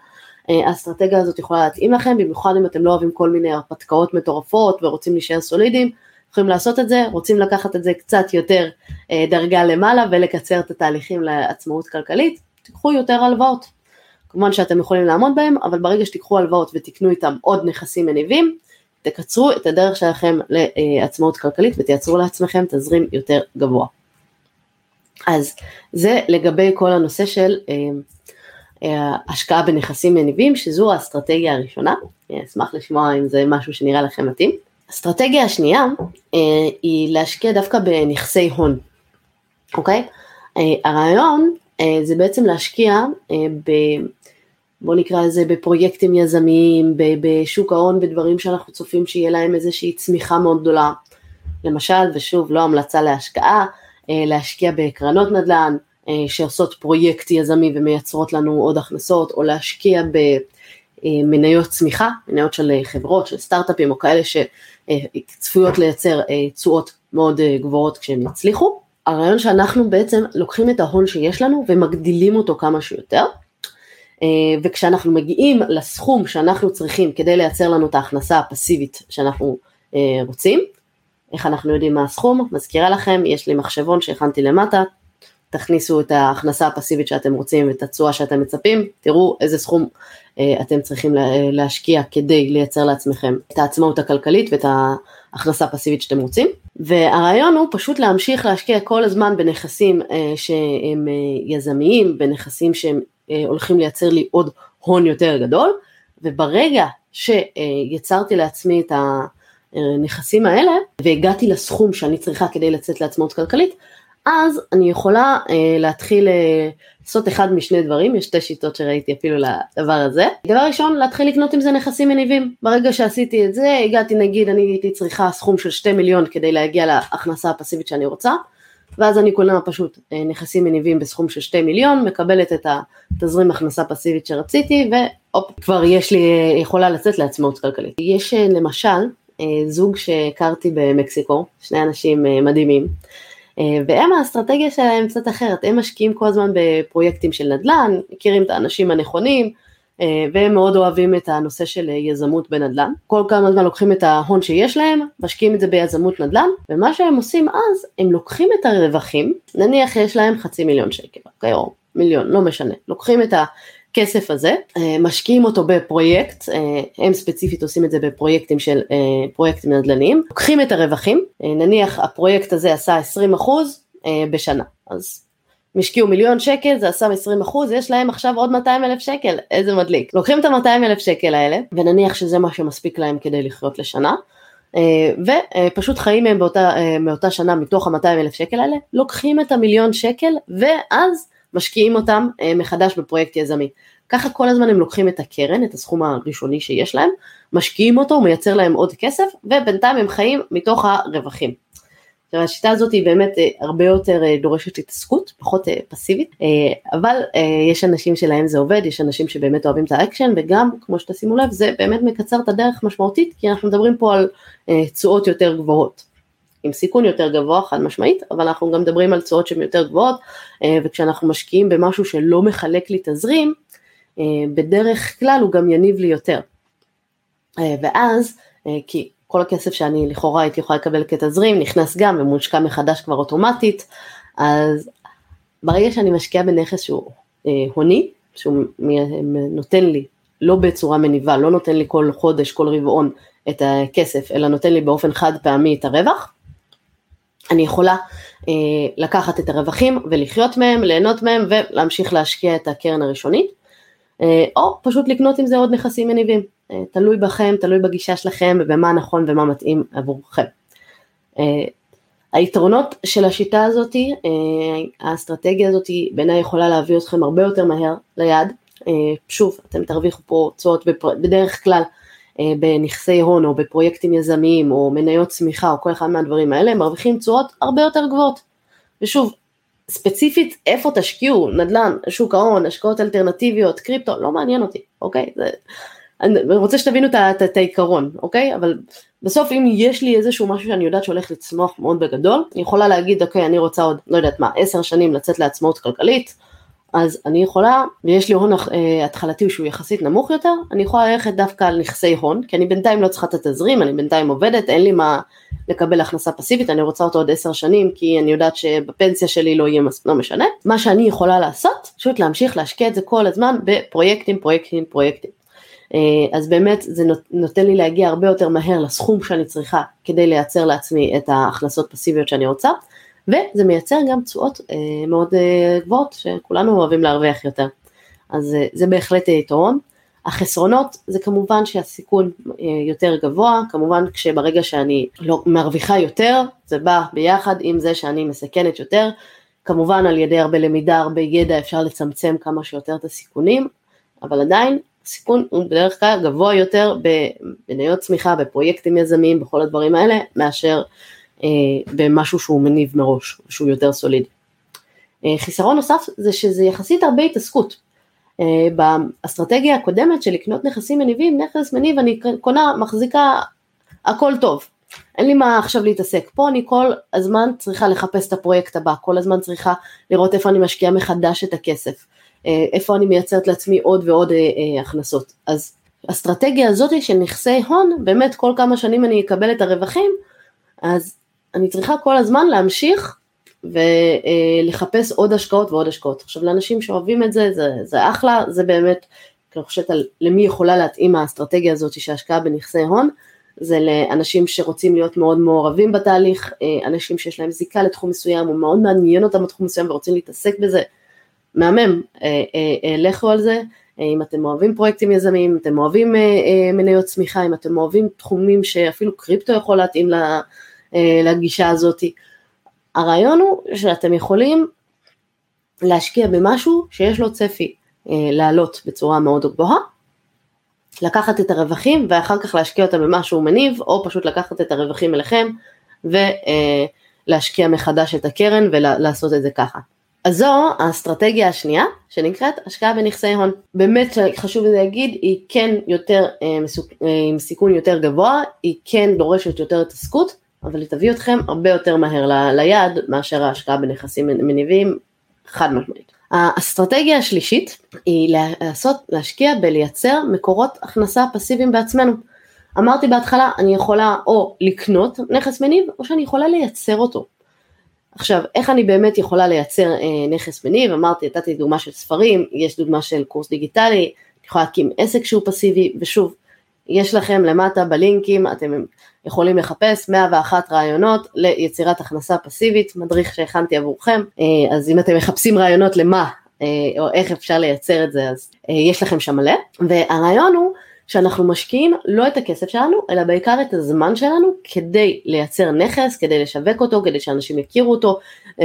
אה, הזאת יכולה להתאים לכם, במיוחד אם אתם לא אוהבים כל מיני הרפתקאות מטורפות ורוצים להישאר סולידיים, יכולים לעשות את זה, רוצים לקחת את זה קצת יותר אה, דרגה למעלה ולקצר את התהליכים לעצמאות כלכלית, תיקחו יותר הלוואות. כמובן שאתם יכולים לעמוד בהם, אבל ברגע שתיקחו הלוואות ותקנו איתם עוד נכסים מניבים, תקצרו את הדרך שלכם לעצמאות כלכלית ותייצרו לעצמכם תזרים יותר גבוה. אז זה לגבי כל הנושא של אה, אה, השקעה בנכסים מניבים, שזו האסטרטגיה הראשונה, אשמח לשמוע אם זה משהו שנראה לכם מתאים. האסטרטגיה השנייה אה, היא להשקיע דווקא בנכסי הון, אוקיי? הרעיון זה בעצם להשקיע בוא נקרא לזה בפרויקטים יזמיים, בשוק ההון, בדברים שאנחנו צופים שיהיה להם איזושהי צמיחה מאוד גדולה. למשל, ושוב, לא המלצה להשקעה, אה, להשקיע בקרנות נדל"ן אה, שעושות פרויקט יזמי ומייצרות לנו עוד הכנסות, או להשקיע במניות צמיחה, מניות של חברות, של סטארט-אפים או כאלה שצפויות לייצר אה, תשואות מאוד גבוהות כשהם יצליחו. הרעיון שאנחנו בעצם לוקחים את ההון שיש לנו ומגדילים אותו כמה שיותר, אה, וכשאנחנו מגיעים לסכום שאנחנו צריכים כדי לייצר לנו את ההכנסה הפסיבית שאנחנו אה, רוצים, איך אנחנו יודעים מה הסכום? מזכירה לכם, יש לי מחשבון שהכנתי למטה, תכניסו את ההכנסה הפסיבית שאתם רוצים ואת התשואה שאתם מצפים, תראו איזה סכום אה, אתם צריכים להשקיע כדי לייצר לעצמכם את העצמאות הכלכלית ואת ההכנסה הפסיבית שאתם רוצים. והרעיון הוא פשוט להמשיך להשקיע כל הזמן בנכסים שהם יזמיים, בנכסים שהם אה, הולכים לייצר לי עוד הון יותר גדול, וברגע שיצרתי לעצמי את הנכסים האלה, והגעתי לסכום שאני צריכה כדי לצאת לעצמאות כלכלית, אז אני יכולה אה, להתחיל אה, לעשות אחד משני דברים, יש שתי שיטות שראיתי אפילו לדבר הזה. דבר ראשון, להתחיל לקנות עם זה נכסים מניבים. ברגע שעשיתי את זה, הגעתי נגיד, אני הייתי צריכה סכום של 2 מיליון כדי להגיע להכנסה הפסיבית שאני רוצה, ואז אני קונה פשוט אה, נכסים מניבים בסכום של 2 מיליון, מקבלת את התזרים הכנסה פסיבית שרציתי, והופ, כבר יש לי, אה, יכולה לצאת לעצמאות כלכלית. יש אה, למשל זוג שהכרתי במקסיקו, שני אנשים מדהימים, והם האסטרטגיה שלהם קצת אחרת, הם משקיעים כל הזמן בפרויקטים של נדל"ן, מכירים את האנשים הנכונים, והם מאוד אוהבים את הנושא של יזמות בנדל"ן. כל כמה זמן לוקחים את ההון שיש להם, משקיעים את זה ביזמות נדל"ן, ומה שהם עושים אז, הם לוקחים את הרווחים, נניח יש להם חצי מיליון שקל, אוקיי, או מיליון, לא משנה, לוקחים את הכסף הזה, אה, משקיעים אותו בפרויקט, אה, הם ספציפית עושים את זה בפרויקטים של פרויקטים נדל"ניים, לוקחים את הרווחים, נניח הפרויקט הזה עשה 20% בשנה, אז הם השקיעו מיליון שקל, זה עשה 20 אחוז, יש להם עכשיו עוד 200 אלף שקל, איזה מדליק. לוקחים את ה-200 אלף שקל האלה, ונניח שזה מה שמספיק להם כדי לחיות לשנה, אה, ופשוט חיים מהם באותה, אה, מאותה שנה מתוך ה-200 אלף שקל האלה, לוקחים את המיליון שקל, ואז משקיעים אותם אה, מחדש בפרויקט יזמי. ככה כל הזמן הם לוקחים את הקרן, את הסכום הראשוני שיש להם, משקיעים אותו, הוא מייצר להם עוד כסף, ובינתיים הם חיים מתוך הרווחים. עכשיו השיטה הזאת היא באמת אה, הרבה יותר אה, דורשת התעסקות, פחות אה, פסיבית, אבל יש אנשים שלהם זה עובד, יש אנשים שבאמת אוהבים את האקשן וגם כמו שתשימו לב זה באמת מקצר את הדרך משמעותית כי אנחנו מדברים פה על תשואות יותר גבוהות. עם סיכון יותר גבוה חד משמעית, אבל אנחנו גם מדברים על תשואות שהן יותר גבוהות, וכשאנחנו משקיעים במשהו שלא מחלק לי תזרים, בדרך כלל הוא גם יניב לי יותר. ואז, כי כל הכסף שאני לכאורה הייתי יכולה לקבל כתזרים נכנס גם ומושקע מחדש כבר אוטומטית, אז ברגע שאני משקיעה בנכס שהוא הוני, שהוא נותן לי לא בצורה מניבה, לא נותן לי כל חודש, כל רבעון את הכסף, אלא נותן לי באופן חד פעמי את הרווח, אני יכולה אה, לקחת את הרווחים ולחיות מהם, ליהנות מהם ולהמשיך להשקיע את הקרן הראשונית, אה, או פשוט לקנות עם זה עוד נכסים מניבים, אה, תלוי בכם, תלוי בגישה שלכם ובמה נכון ומה מתאים עבורכם. אה, היתרונות של השיטה הזאת, אה, האסטרטגיה הזאת בעיניי יכולה להביא אתכם הרבה יותר מהר ליעד, אה, שוב, אתם תרוויחו פה תשואות בדרך כלל אה, בנכסי הון או בפרויקטים יזמיים או מניות צמיחה או כל אחד מהדברים האלה, הם מרוויחים תשואות הרבה יותר גבוהות. ושוב, ספציפית איפה תשקיעו, נדל"ן, שוק ההון, השקעות אלטרנטיביות, קריפטו, לא מעניין אותי, אוקיי? זה, אני רוצה שתבינו את העיקרון, אוקיי? אבל בסוף אם יש לי איזשהו משהו שאני יודעת שהולך לצמוח מאוד בגדול, אני יכולה להגיד, אוקיי, אני רוצה עוד, לא יודעת מה, עשר שנים לצאת לעצמאות כלכלית, אז אני יכולה, ויש לי הון אה, התחלתי שהוא יחסית נמוך יותר, אני יכולה ללכת דווקא על נכסי הון, כי אני בינתיים לא צריכה את התזרים, אני בינתיים עובדת, אין לי מה לקבל הכנסה פסיבית, אני רוצה אותו עוד עשר שנים, כי אני יודעת שבפנסיה שלי לא יהיה, לא משנה. מה שאני יכולה לעשות, פשוט להמשיך להשקיע את זה כל הזמן בפרויקטים, פרויקטים, פרויקטים. אה, אז באמת זה נותן לי להגיע הרבה יותר מהר לסכום שאני צריכה כדי לייצר לעצמי את ההכנסות פסיביות שאני רוצה. וזה מייצר גם תשואות אה, מאוד אה, גבוהות שכולנו אוהבים להרוויח יותר. אז זה בהחלט יתרון. החסרונות זה כמובן שהסיכון יותר גבוה, כמובן כשברגע שאני לא מרוויחה יותר, זה בא ביחד עם זה שאני מסכנת יותר, כמובן על ידי הרבה למידה, הרבה ידע אפשר לצמצם כמה שיותר את הסיכונים, אבל עדיין הסיכון הוא בדרך כלל גבוה יותר במניות צמיחה, בפרויקטים יזמיים, בכל הדברים האלה, מאשר אה, במשהו שהוא מניב מראש, שהוא יותר סולידי. אה, חיסרון נוסף זה שזה יחסית הרבה התעסקות. אה, באסטרטגיה הקודמת של לקנות נכסים מניבים, נכס מניב אני קונה, מחזיקה, הכל טוב. אין לי מה עכשיו להתעסק. פה אני כל הזמן צריכה לחפש את הפרויקט הבא, כל הזמן צריכה לראות איפה אני משקיעה מחדש את הכסף, איפה אני מייצרת לעצמי עוד ועוד הכנסות. אז האסטרטגיה הזאת של נכסי הון, באמת כל כמה שנים אני אקבל את הרווחים, אז אני צריכה כל הזמן להמשיך ולחפש עוד השקעות ועוד השקעות. עכשיו לאנשים שאוהבים את זה, זה, זה אחלה, זה באמת, אני חושבת על למי יכולה להתאים האסטרטגיה הזאת שהשקעה בנכסי הון, זה לאנשים שרוצים להיות מאוד מעורבים בתהליך, אה, אנשים שיש להם זיקה לתחום מסוים, הוא מאוד מעניין אותם בתחום מסוים ורוצים להתעסק בזה, מהמם, אה, אה, לכו על זה, אם אתם אוהבים פרויקטים יזמיים, אם אתם אוהבים מניות צמיחה, אם אתם אוהבים תחומים שאפילו קריפטו יכול להתאים אה, לגישה הזאת. הרעיון הוא שאתם יכולים להשקיע במשהו שיש לו צפי אה, לעלות בצורה מאוד גבוהה, לקחת את הרווחים ואחר כך להשקיע אותם במשהו מניב, או פשוט לקחת את הרווחים אליכם ולהשקיע מחדש את הקרן ולעשות את זה ככה. אז זו האסטרטגיה השנייה שנקראת השקעה בנכסי הון. באמת חשוב להגיד, היא כן יותר אה, עם סיכון יותר גבוה, היא כן דורשת יותר התעסקות, אבל היא תביא אתכם הרבה יותר מהר ל, ליעד מאשר ההשקעה בנכסים מניבים חד משמעית. האסטרטגיה השלישית היא לעשות, להשקיע בלייצר מקורות הכנסה פסיביים בעצמנו. אמרתי בהתחלה, אני יכולה או לקנות נכס מניב, או שאני יכולה לייצר אותו. עכשיו, איך אני באמת יכולה לייצר אה, נכס מניב? אמרתי, נתתי דוגמה של ספרים, יש דוגמה של קורס דיגיטלי, אני יכולה להקים עסק שהוא פסיבי, ושוב, יש לכם למטה בלינקים, אתם יכולים לחפש 101 רעיונות ליצירת הכנסה פסיבית, מדריך שהכנתי עבורכם, אה, אז אם אתם מחפשים רעיונות למה אה, או איך אפשר לייצר את זה, אז אה, יש לכם שם מלא, והרעיון הוא שאנחנו משקיעים לא את הכסף שלנו, אלא בעיקר את הזמן שלנו כדי לייצר נכס, כדי לשווק אותו, כדי שאנשים יכירו אותו,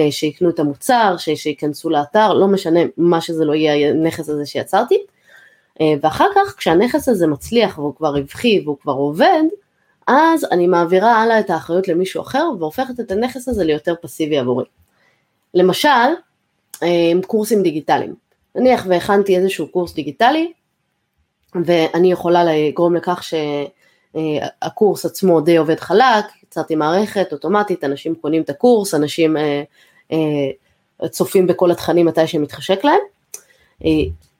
שיקנו את המוצר, שייכנסו לאתר, לא משנה מה שזה לא יהיה הנכס הזה שיצרתי. ואחר כך כשהנכס הזה מצליח והוא כבר רווחי והוא כבר עובד, אז אני מעבירה הלאה את האחריות למישהו אחר והופכת את הנכס הזה ליותר פסיבי עבורי. למשל, אה, קורסים דיגיטליים. נניח והכנתי איזשהו קורס דיגיטלי ואני יכולה לגרום לכך שהקורס עצמו די עובד חלק, יצרתי מערכת אוטומטית, אנשים קונים את הקורס, אנשים אה, אה, צופים בכל התכנים מתי שמתחשק להם.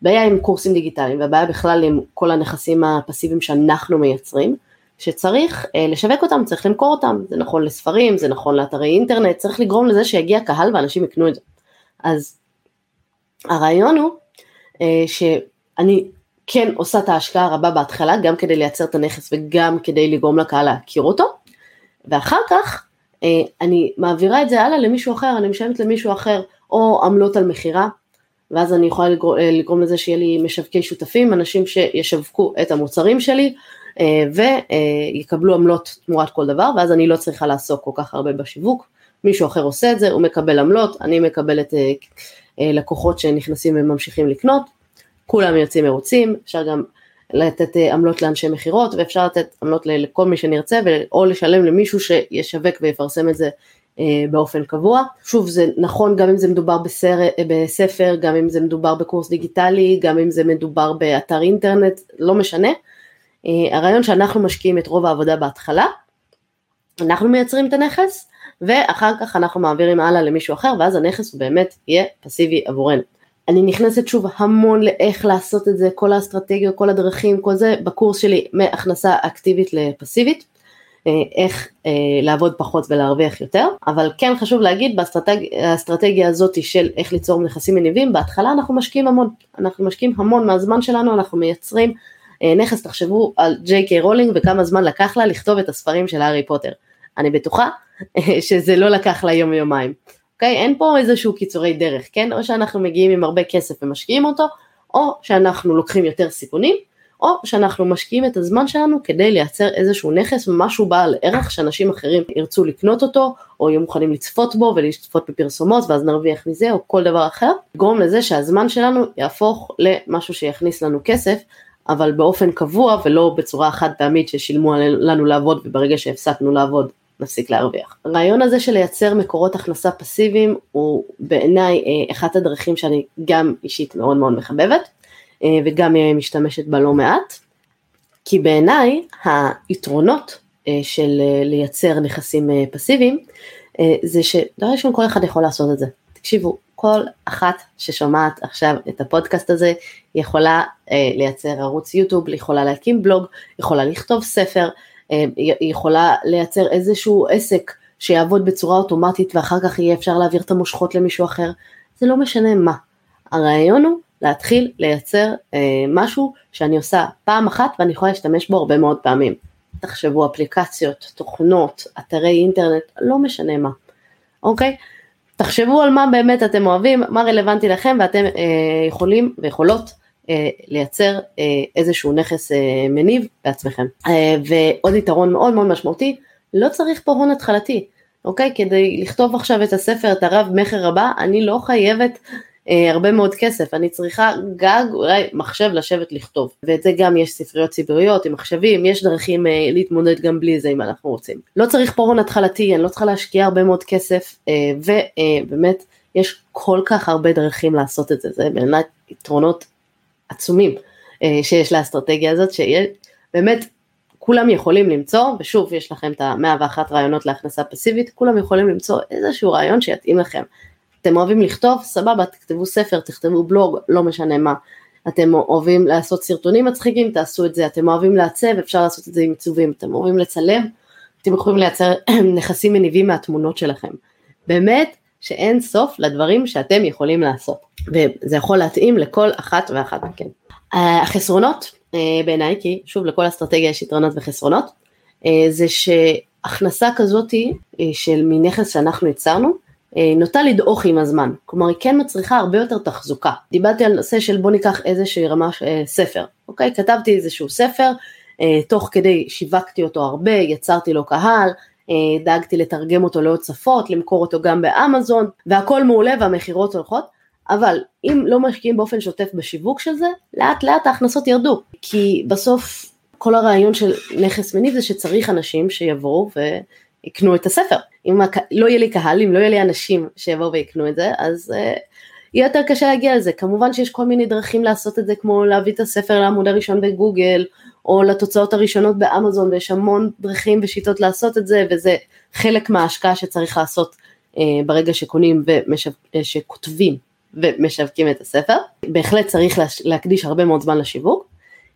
בעיה עם קורסים דיגיטליים והבעיה בכלל עם כל הנכסים הפסיביים שאנחנו מייצרים, שצריך אה, לשווק אותם, צריך למכור אותם, זה נכון לספרים, זה נכון לאתרי אינטרנט, צריך לגרום לזה שיגיע קהל ואנשים יקנו את זה. אז הרעיון הוא אה, שאני כן עושה את ההשקעה הרבה בהתחלה, גם כדי לייצר את הנכס וגם כדי לגרום לקהל להכיר אותו, ואחר כך אה, אני מעבירה את זה הלאה למישהו אחר, אני משלמת למישהו אחר, או עמלות על מכירה, ואז אני יכולה לגרום, אה, לגרום לזה שיהיה לי משווקי שותפים, אנשים שישווקו את המוצרים שלי, ויקבלו עמלות תמורת כל דבר, ואז אני לא צריכה לעסוק כל כך הרבה בשיווק, מישהו אחר עושה את זה, הוא מקבל עמלות, אני מקבלת לקוחות שנכנסים וממשיכים לקנות, כולם יוצאים מרוצים, אפשר גם לתת אה, עמלות לאנשי מכירות ואפשר לתת עמלות לכל מי שנרצה או לשלם למישהו שישווק ויפרסם את זה אה, באופן קבוע. שוב זה נכון גם אם זה מדובר בסר, אה, בספר, גם אם זה מדובר בקורס דיגיטלי, גם אם זה מדובר באתר אינטרנט, לא משנה. הרעיון שאנחנו משקיעים את רוב העבודה בהתחלה, אנחנו מייצרים את הנכס ואחר כך אנחנו מעבירים הלאה למישהו אחר ואז הנכס באמת יהיה פסיבי עבורנו. אני נכנסת שוב המון לאיך לעשות את זה, כל האסטרטגיות, כל הדרכים, כל זה בקורס שלי מהכנסה אקטיבית לפסיבית, אה, איך אה, לעבוד פחות ולהרוויח יותר, אבל כן חשוב להגיד באסטרטגיה הזאת של איך ליצור נכסים מניבים, בהתחלה אנחנו משקיעים המון, אנחנו משקיעים המון מהזמן שלנו, אנחנו מייצרים אה, נכס, תחשבו על ג'יי קיי רולינג וכמה זמן לקח לה לכתוב את הספרים של הארי פוטר, אני בטוחה שזה לא לקח לה יום יומיים. אוקיי? אין פה איזשהו קיצורי דרך, כן? או שאנחנו מגיעים עם הרבה כסף ומשקיעים אותו, או שאנחנו לוקחים יותר סיכונים, או שאנחנו משקיעים את הזמן שלנו כדי לייצר איזשהו נכס, משהו בעל ערך שאנשים אחרים ירצו לקנות אותו, או יהיו מוכנים לצפות בו ולצפות בפרסומות ואז נרוויח מזה, או כל דבר אחר, לגרום לזה שהזמן שלנו יהפוך למשהו שיכניס לנו כסף, אבל באופן קבוע ולא בצורה חד פעמית ששילמו לנו לעבוד וברגע שהפסקנו לעבוד נפסיק להרוויח. הרעיון הזה של לייצר מקורות הכנסה פסיביים הוא בעיניי אה, אחת הדרכים שאני גם אישית מאוד מאוד מחבבת אה, וגם אה, משתמשת בה לא מעט, כי בעיניי היתרונות של לייצר נכסים פסיביים זה שדבר ראשון כל אחד יכול לעשות את זה. תקשיבו, כל אחת ששומעת עכשיו את הפודקאסט הזה יכולה לייצר ערוץ יוטיוב, יכולה להקים בלוג, יכולה לכתוב ספר, אה, היא יכולה לייצר איזשהו עסק שיעבוד בצורה אוטומטית ואחר כך יהיה אפשר להעביר את המושכות למישהו אחר, זה לא משנה מה. הרעיון הוא להתחיל לייצר אה, משהו שאני עושה פעם אחת ואני יכולה להשתמש בו הרבה מאוד פעמים. תחשבו אפליקציות, תוכנות, אתרי אינטרנט, לא משנה מה, אוקיי? תחשבו על מה באמת אתם אוהבים, מה רלוונטי לכם ואתם אה, יכולים ויכולות אה, לייצר אה, איזשהו נכס אה, מניב בעצמכם. ועוד יתרון מאוד מאוד משמעותי, לא צריך פה הון התחלתי, אוקיי? כדי לכתוב עכשיו את הספר, את הרב מכר הבא, אני לא חייבת אה, הרבה מאוד כסף, אני צריכה גג, אולי מחשב לשבת לכתוב, ואת זה גם יש ספריות ציבוריות עם מחשבים, יש דרכים אה, להתמודד גם בלי זה אם אנחנו רוצים. לא צריך פה הון התחלתי, אני לא צריכה להשקיע הרבה מאוד כסף, אה, ובאמת אה, יש כל כך הרבה דרכים לעשות את זה, זה באמת יתרונות עצומים אה, שיש לאסטרטגיה הזאת, שבאמת כולם יכולים למצוא, ושוב יש לכם את המאה ואחת רעיונות להכנסה פסיבית, כולם יכולים למצוא איזשהו רעיון שיתאים לכם. אתם אוהבים לכתוב, סבבה, תכתבו ספר, תכתבו בלוג, לא משנה מה. אתם אוהבים לעשות סרטונים מצחיקים, תעשו את זה, אתם אוהבים לעצב, אפשר לעשות את זה עם עיצובים, אתם אוהבים לצלם, אתם יכולים לייצר נכסים מניבים מהתמונות שלכם. באמת שאין סוף לדברים שאתם יכולים לעשות, וזה יכול להתאים לכל אחת ואחת מכן. החסרונות אה, בעיניי, כי שוב לכל אסטרטגיה יש יתרונות וחסרונות, אה, זה שהכנסה כזאתי אה, של מנכס שאנחנו יצרנו, נוטה לדעוך עם הזמן, כלומר היא כן מצריכה הרבה יותר תחזוקה. דיברתי על נושא של בוא ניקח איזושהי רמה ספר, אוקיי? כתבתי איזשהו ספר, תוך כדי שיווקתי אותו הרבה, יצרתי לו קהל, אה, דאגתי לתרגם אותו לעוד שפות, למכור אותו גם באמזון, והכל מעולה והמכירות הולכות, אבל אם לא משקיעים באופן שוטף בשיווק של זה, לאט לאט ההכנסות ירדו, כי בסוף כל הרעיון של נכס מניב זה שצריך אנשים שיבואו ויקנו את הספר. אם לא יהיה לי קהל, אם לא יהיה לי אנשים שיבואו ויקנו את זה, אז uh, יהיה יותר קשה להגיע לזה. כמובן שיש כל מיני דרכים לעשות את זה, כמו להביא את הספר לעמוד הראשון בגוגל, או לתוצאות הראשונות באמזון, ויש המון דרכים ושיטות לעשות את זה, וזה חלק מההשקעה שצריך לעשות אה, ברגע שקונים ושכותבים אה, ומשווקים את הספר. בהחלט צריך להקדיש הרבה מאוד זמן לשיווק,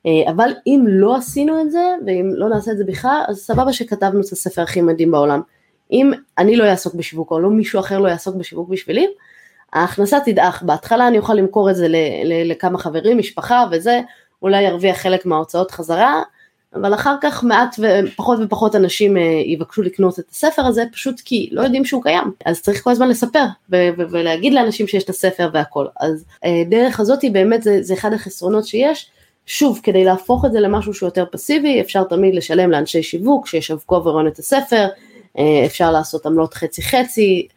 אה, אבל אם לא עשינו את זה, ואם לא נעשה את זה בכלל, אז סבבה שכתבנו את הספר הכי מדהים בעולם. אם אני לא אעסוק בשיווק, או לא מישהו אחר לא יעסוק בשיווק בשבילי, ההכנסה תדעך, בהתחלה אני אוכל למכור את זה לכמה חברים, משפחה וזה, אולי ירוויח חלק מההוצאות חזרה, אבל אחר כך מעט ופחות ופחות אנשים אה, יבקשו לקנות את הספר הזה פשוט כי לא יודעים שהוא קיים. אז צריך כל הזמן לספר ו- ו- ולהגיד לאנשים שיש את הספר והכל. אז אה, דרך הזאת היא באמת זה, זה אחד החסרונות שיש. שוב כדי להפוך את זה למשהו שהוא יותר פסיבי אפשר תמיד לשלם לאנשי שיווק שישווקו ורואים את הספר אה, אפשר לעשות עמלות חצי חצי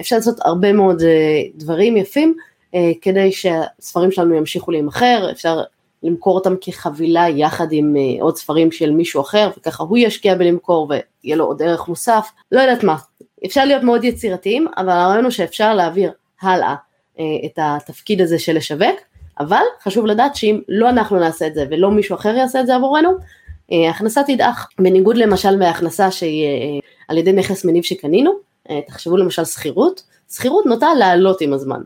אפשר לעשות הרבה מאוד דברים יפים כדי שהספרים שלנו ימשיכו להימכר אפשר למכור אותם כחבילה יחד עם uh, עוד ספרים של מישהו אחר וככה הוא ישקיע בלמכור ויהיה לו עוד ערך מוסף, לא יודעת מה. אפשר להיות מאוד יצירתיים אבל הרעיון הוא שאפשר להעביר הלאה uh, את התפקיד הזה של לשווק אבל חשוב לדעת שאם לא אנחנו נעשה את זה ולא מישהו אחר יעשה את זה עבורנו uh, ההכנסה תדעך בניגוד למשל מההכנסה שהיא על ידי נכס מניב שקנינו תחשבו למשל שכירות שכירות נוטה לעלות עם הזמן אה,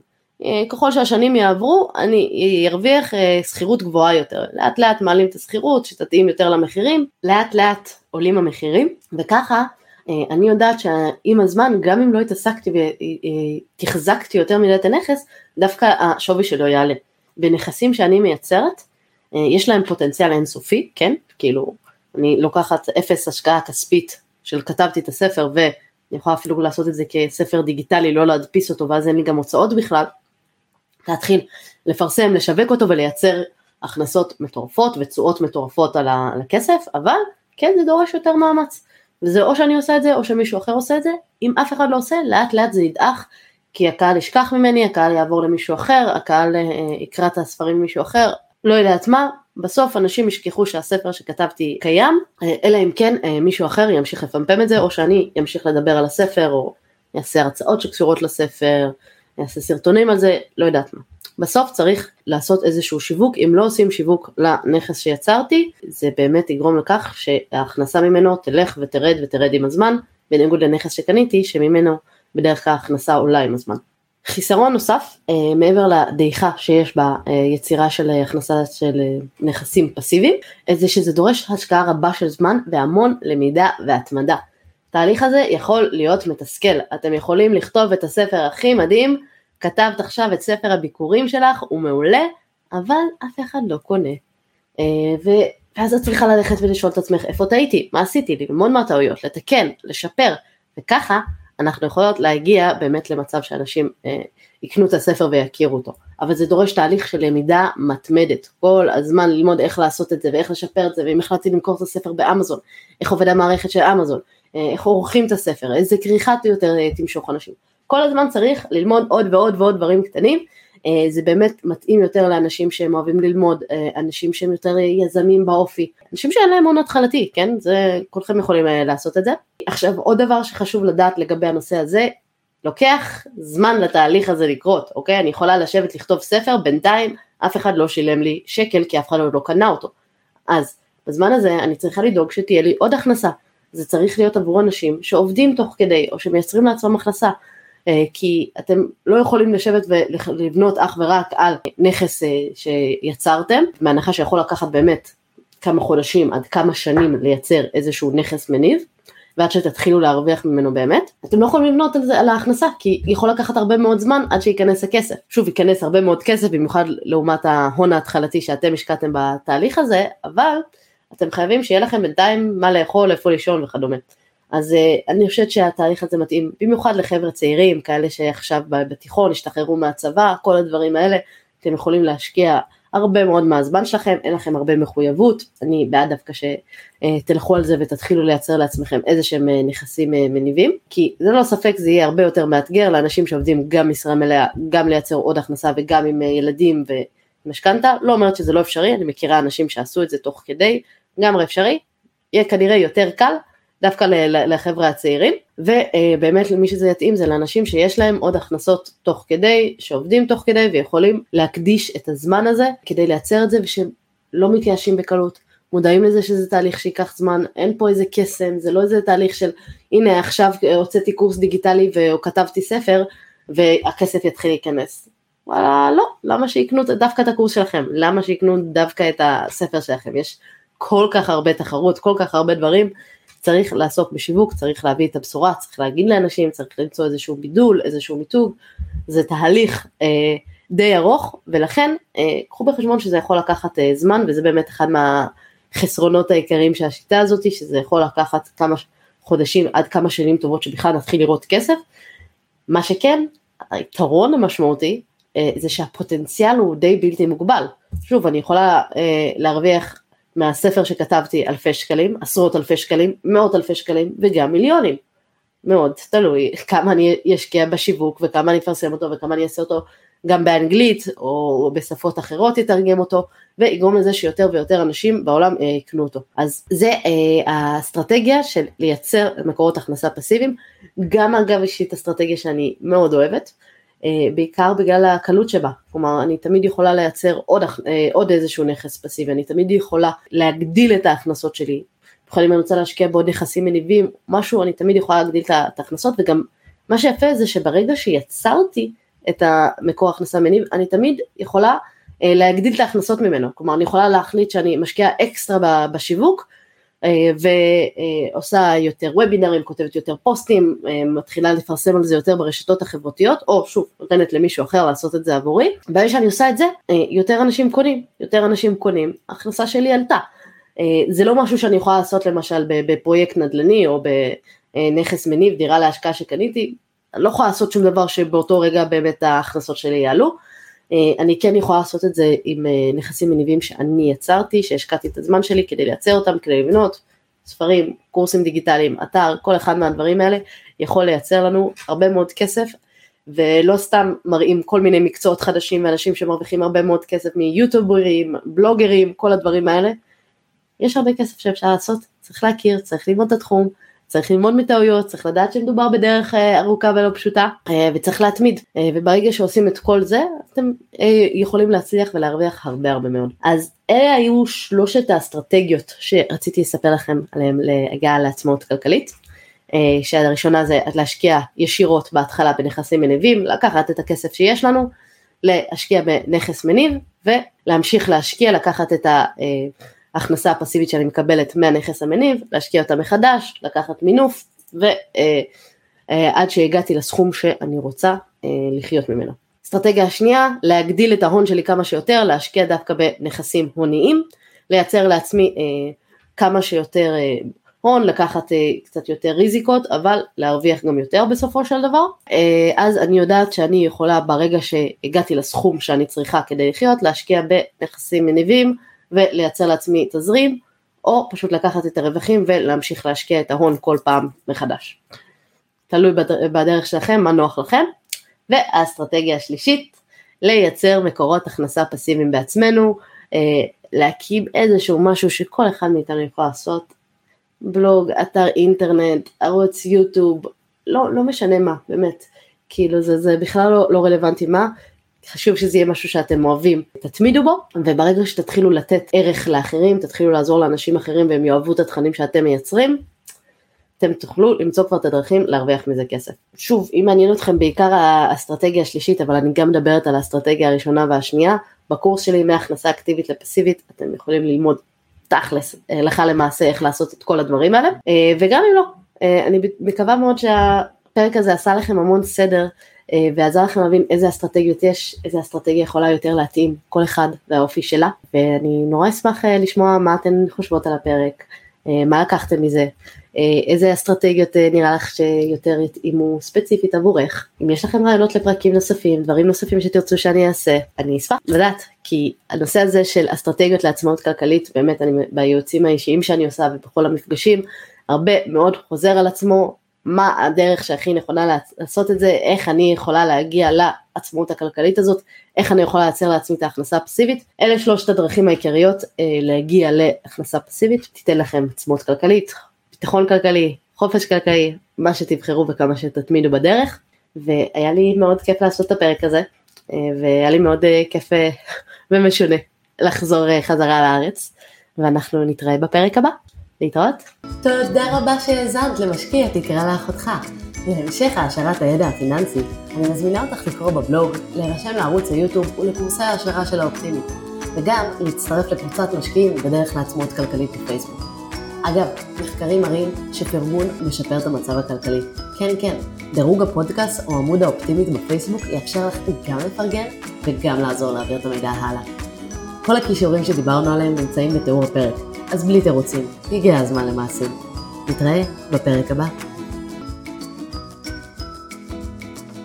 ככל שהשנים יעברו אני ארוויח אה, שכירות גבוהה יותר, לאט לאט מעלים את השכירות שתתאים יותר למחירים, לאט לאט עולים המחירים וככה אה, אני יודעת שעם הזמן גם אם לא התעסקתי ותחזקתי יותר מדי את הנכס, דווקא השווי שלו יעלה. בנכסים שאני מייצרת יש להם פוטנציאל אינסופי, כן? כאילו אני לוקחת אפס השקעה כספית של כתבתי את הספר ואני יכולה אפילו לעשות את זה כספר דיגיטלי, לא להדפיס אותו ואז אין לי גם הוצאות בכלל, להתחיל לפרסם, לשווק אותו ולייצר הכנסות מטורפות ותשואות מטורפות על הכסף, אבל כן זה דורש יותר מאמץ. וזה או שאני עושה את זה או שמישהו אחר עושה את זה, אם אף אחד לא עושה לאט לאט זה ידעך, כי הקהל ישכח ממני, הקהל יעבור למישהו אחר, הקהל אה, יקרא את הספרים ממישהו אחר, לא יודעת מה, בסוף אנשים ישכחו שהספר שכתבתי קיים, אה, אלא אם כן אה, מישהו אחר ימשיך לפמפם את זה, או שאני אמשיך לדבר על הספר, או יעשה הרצאות שקשורות לספר, יעשה סרטונים על זה, לא יודעת מה. בסוף צריך לעשות איזשהו שיווק, אם לא עושים שיווק לנכס שיצרתי, זה באמת יגרום לכך שההכנסה ממנו תלך ותרד ותרד עם הזמן, בניגוד לנכס שקניתי, שממנו בדרך כלל ההכנסה עולה עם הזמן. חיסרון נוסף, אה, מעבר לדעיכה שיש ביצירה של הכנסה של נכסים פסיביים, זה שזה דורש השקעה רבה של זמן והמון למידה והתמדה. התהליך הזה יכול להיות מתסכל, אתם יכולים לכתוב את הספר הכי מדהים, כתבת עכשיו את ספר הביקורים שלך, הוא מעולה, אבל אף אחד לא קונה. אה, ואז את צריכה ללכת ולשאול את עצמך איפה טעיתי, מה עשיתי, ללמוד מהטעויות, לתקן, לשפר, וככה אנחנו יכולות להגיע באמת למצב שאנשים אה, יקנו את הספר ויכירו אותו. אבל זה דורש תהליך של למידה מתמדת, כל הזמן ללמוד איך לעשות את זה ואיך לשפר את זה, ואם החלטתי למכור את הספר באמזון, איך עובד המערכת של אמזון, איך עורכים את הספר, איזה כריכה יותר אה, תמשוך אנשים. כל הזמן צריך ללמוד עוד ועוד ועוד דברים קטנים, אה, זה באמת מתאים יותר לאנשים שהם אוהבים ללמוד, אנשים שהם יותר יזמים באופי, אנשים שאין להם הון התחלתי, כן? זה, כולכם יכולים לעשות את זה. עכשיו עוד דבר שחשוב לדעת לגבי הנושא הזה, לוקח זמן לתהליך הזה לקרות, אוקיי? אני יכולה לשבת לכתוב ספר, בינתיים אף אחד לא שילם לי שקל כי אף אחד לא קנה אותו. אז בזמן הזה אני צריכה לדאוג שתהיה לי עוד הכנסה. זה צריך להיות עבור אנשים שעובדים תוך כדי או שמייצרים לעצמם הכנסה. אה, כי אתם לא יכולים לשבת ולבנות אך ורק על נכס אה, שיצרתם, בהנחה שיכול לקחת באמת כמה חודשים עד כמה שנים לייצר איזשהו נכס מניב, ועד שתתחילו להרוויח ממנו באמת, אתם לא יכולים לבנות על זה על ההכנסה, כי יכול לקחת הרבה מאוד זמן עד שייכנס הכסף. שוב, ייכנס הרבה מאוד כסף, במיוחד לעומת ההון ההתחלתי שאתם השקעתם בתהליך הזה, אבל אתם חייבים שיהיה לכם בינתיים מה לאכול, איפה לישון וכדומה. אז uh, אני חושבת שהתהליך הזה מתאים במיוחד לחבר'ה צעירים, כאלה שעכשיו בתיכון השתחררו מהצבא, כל הדברים האלה, אתם יכולים להשקיע הרבה מאוד מהזמן שלכם, אין לכם הרבה מחויבות, אני בעד דווקא שתלכו על זה ותתחילו לייצר לעצמכם איזה שהם אה, נכסים אה, מניבים, כי זה לא ספק זה יהיה הרבה יותר מאתגר לאנשים שעובדים גם משרה מלאה, גם לייצר עוד הכנסה וגם עם ילדים ומשכנתה, לא אומרת שזה לא אפשרי, אני מכירה אנשים שעשו את זה תוך כדי, לגמרי אפשרי, יהיה כנראה יותר קל דווקא לחבר'ה הצעירים, ובאמת למי שזה יתאים זה לאנשים שיש להם עוד הכנסות תוך כדי, שעובדים תוך כדי ויכולים להקדיש את הזמן הזה כדי לייצר את זה ושלא מתייאשים בקלות. מודעים לזה שזה תהליך שייקח זמן, אין פה איזה קסם, זה לא איזה תהליך של הנה עכשיו הוצאתי קורס דיגיטלי וכתבתי ספר והכסף יתחיל להיכנס. וואלה לא, למה שיקנו דווקא את הקורס שלכם? למה שיקנו דווקא את הספר שלכם? יש כל כך הרבה תחרות, כל כך הרבה דברים, צריך לעסוק בשיווק, צריך להביא את הבשורה, צריך להגיד לאנשים, צריך למצוא איזשהו בידול, איזשהו מיתוג, זה תהליך אה, די ארוך, ולכן אה, קחו בחשבון שזה יכול לקחת אה, זמן, וזה באמת אחד מהחסרונות העיקריים של השיטה הזאת, שזה יכול לקחת כמה חודשים עד כמה שנים טובות שבכלל נתחיל לראות כסף. מה שכן, היתרון המשמעותי אה, זה שהפוטנציאל הוא די בלתי מוגבל. שוב, אני יכולה אה, להרוויח מהספר שכתבתי אלפי שקלים, עשרות אלפי שקלים, מאות אלפי שקלים וגם מיליונים. מאוד תלוי כמה אני אשקיע בשיווק וכמה אני אפרסם אותו וכמה אני אעשה אותו גם באנגלית או בשפות אחרות יתרגם אותו ויגרום לזה שיותר ויותר אנשים בעולם אה, יקנו אותו. אז זה אה, האסטרטגיה של לייצר מקורות הכנסה פסיביים, גם אגב אישית אסטרטגיה שאני מאוד אוהבת. אה, בעיקר בגלל הקלות שבה, כלומר אני תמיד יכולה לייצר עוד, אה, עוד איזשהו נכס פסיבי, אני תמיד יכולה להגדיל את ההכנסות שלי, במיוחד אם אני רוצה להשקיע בעוד נכסים מניבים, משהו, אני תמיד יכולה להגדיל את ההכנסות. וגם מה שיפה זה שברגע שיצרתי את המקור הכנסה מניב, אני תמיד יכולה אה, להגדיל את ההכנסות ממנו, כלומר אני יכולה להחליט שאני משקיעה אקסטרה בשיווק ועושה יותר וובינרים, כותבת יותר פוסטים, אה, מתחילה לפרסם על זה יותר ברשתות החברתיות, או שוב, נותנת למישהו אחר לעשות את זה עבורי. ברגע שאני עושה את זה, אה, יותר אנשים קונים, יותר אנשים קונים, ההכנסה שלי עלתה. זה לא משהו שאני יכולה לעשות למשל בפרויקט נדל"ני או בנכס מניב, דירה להשקעה שקניתי, אני לא יכולה לעשות שום דבר שבאותו רגע באמת ההכנסות שלי יעלו. אה, אני כן יכולה לעשות את זה עם אה, נכסים מניבים שאני יצרתי, שהשקעתי את הזמן שלי כדי לייצר אותם, כדי לבנות ספרים, קורסים דיגיטליים, אתר, כל אחד מהדברים האלה יכול לייצר לנו הרבה מאוד כסף, ולא סתם מראים כל מיני מקצועות חדשים ואנשים שמרוויחים הרבה מאוד כסף מיוטוברים, בלוגרים, כל הדברים האלה. יש הרבה כסף שאפשר לעשות, צריך להכיר, צריך ללמוד את התחום, צריך ללמוד מטעויות, צריך לדעת שמדובר בדרך אה, ארוכה ולא פשוטה, אה, וצריך להתמיד, אה, וברגע שעושים את כל זה, אתם יכולים להצליח ולהרוויח הרבה הרבה מאוד. אז אלה היו שלושת האסטרטגיות שרציתי לספר לכם עליהן להגעה לעצמאות כלכלית. שהראשונה זה להשקיע ישירות בהתחלה בנכסים מניבים, לקחת את הכסף שיש לנו, להשקיע בנכס מניב ולהמשיך להשקיע, לקחת את ה... ההכנסה הפסיבית שאני מקבלת מהנכס המניב, להשקיע אותה מחדש, לקחת מינוף, ועד אה, אה, שהגעתי לסכום שאני רוצה אה, לחיות ממנו. אסטרטגיה השנייה, להגדיל את ההון שלי כמה שיותר, להשקיע דווקא בנכסים הוניים, לייצר לעצמי כמה שיותר הון, לקחת קצת יותר ריזיקות, אבל להרוויח גם יותר בסופו של דבר. אז אני יודעת שאני יכולה ברגע שהגעתי לסכום שאני צריכה כדי לחיות, להשקיע בנכסים מניבים, ולייצר לעצמי תזרים, או פשוט לקחת את הרווחים ולהמשיך להשקיע את ההון כל פעם מחדש. תלוי בדרך שלכם, מה נוח לכם. והאסטרטגיה השלישית, לייצר מקורות הכנסה פסיביים בעצמנו, אה, להקים איזשהו משהו שכל אחד מאיתנו יכול לעשות, בלוג, אתר אינטרנט, ערוץ יוטיוב, לא, לא משנה מה, באמת, כאילו זה, זה בכלל לא, לא רלוונטי מה, חשוב שזה יהיה משהו שאתם אוהבים, תתמידו בו, וברגע שתתחילו לתת ערך לאחרים, תתחילו לעזור לאנשים אחרים והם יאהבו את התכנים שאתם מייצרים, אתם תוכלו למצוא כבר את הדרכים להרוויח מזה כסף. שוב, אם מעניין אתכם בעיקר האסטרטגיה השלישית, אבל אני גם מדברת על האסטרטגיה הראשונה והשנייה, בקורס שלי מהכנסה אקטיבית לפסיבית, אתם יכולים ללמוד תכלס, הלכה למעשה איך לעשות את כל הדברים האלה, אה, וגם אם לא, אה, אני מקווה מאוד שהפרק הזה עשה לכם המון סדר אה, ועזר לכם להבין איזה אסטרטגיות יש, איזה אסטרטגיה יכולה יותר להתאים כל אחד והאופי שלה, ואני נורא אשמח אה, לשמוע מה אתן חושבות על הפרק, אה, מה לקחתם מזה, איזה אסטרטגיות נראה לך שיותר יתאימו ספציפית עבורך, אם יש לכם רעיונות לפרקים נוספים, דברים נוספים שתרצו שאני אעשה, אני אשמח לדעת, כי הנושא הזה של אסטרטגיות לעצמאות כלכלית, באמת אני בייעוצים האישיים שאני עושה ובכל המפגשים, הרבה מאוד חוזר על עצמו, מה הדרך שהכי נכונה לעשות את זה, איך אני יכולה להגיע לעצמאות הכלכלית הזאת, איך אני יכולה לייצר לעצמי את ההכנסה הפסיבית. אלה שלושת הדרכים העיקריות אה, להגיע להכנסה פסיבית, תיתן לכם עצמאות כלכלית, ביטחון כלכלי, חופש כלכלי, מה שתבחרו וכמה שתתמידו בדרך. והיה לי מאוד כיף לעשות את הפרק הזה, אה, והיה לי מאוד אה, כיף אה, ומשונה לחזור אה, חזרה לארץ, ואנחנו נתראה בפרק הבא. להתראות. תודה רבה שהאזנת למשקיע תקרא לאחותך. להמשך העשרת הידע הפיננסי, אני מזמינה אותך לקרוא בבלוג, להירשם לערוץ היוטיוב ולקורסי ההשערה של האופטימית, וגם להצטרף לקבוצת משקיעים בדרך לעצמאות כלכלית בפייסבוק. אגב, מחקרים מראים שפרגון משפר את המצב הכלכלי. כן, כן, דירוג הפודקאסט או עמוד האופטימית בפייסבוק יאפשר לך גם לפרגן וגם לעזור להעביר את המידע הלאה. כל הכישורים שדיברנו עליהם נמצאים בתיאור הפרק, אז בלי תירוצים, הגיע הזמן למעשים. נתראה בפרק הבא.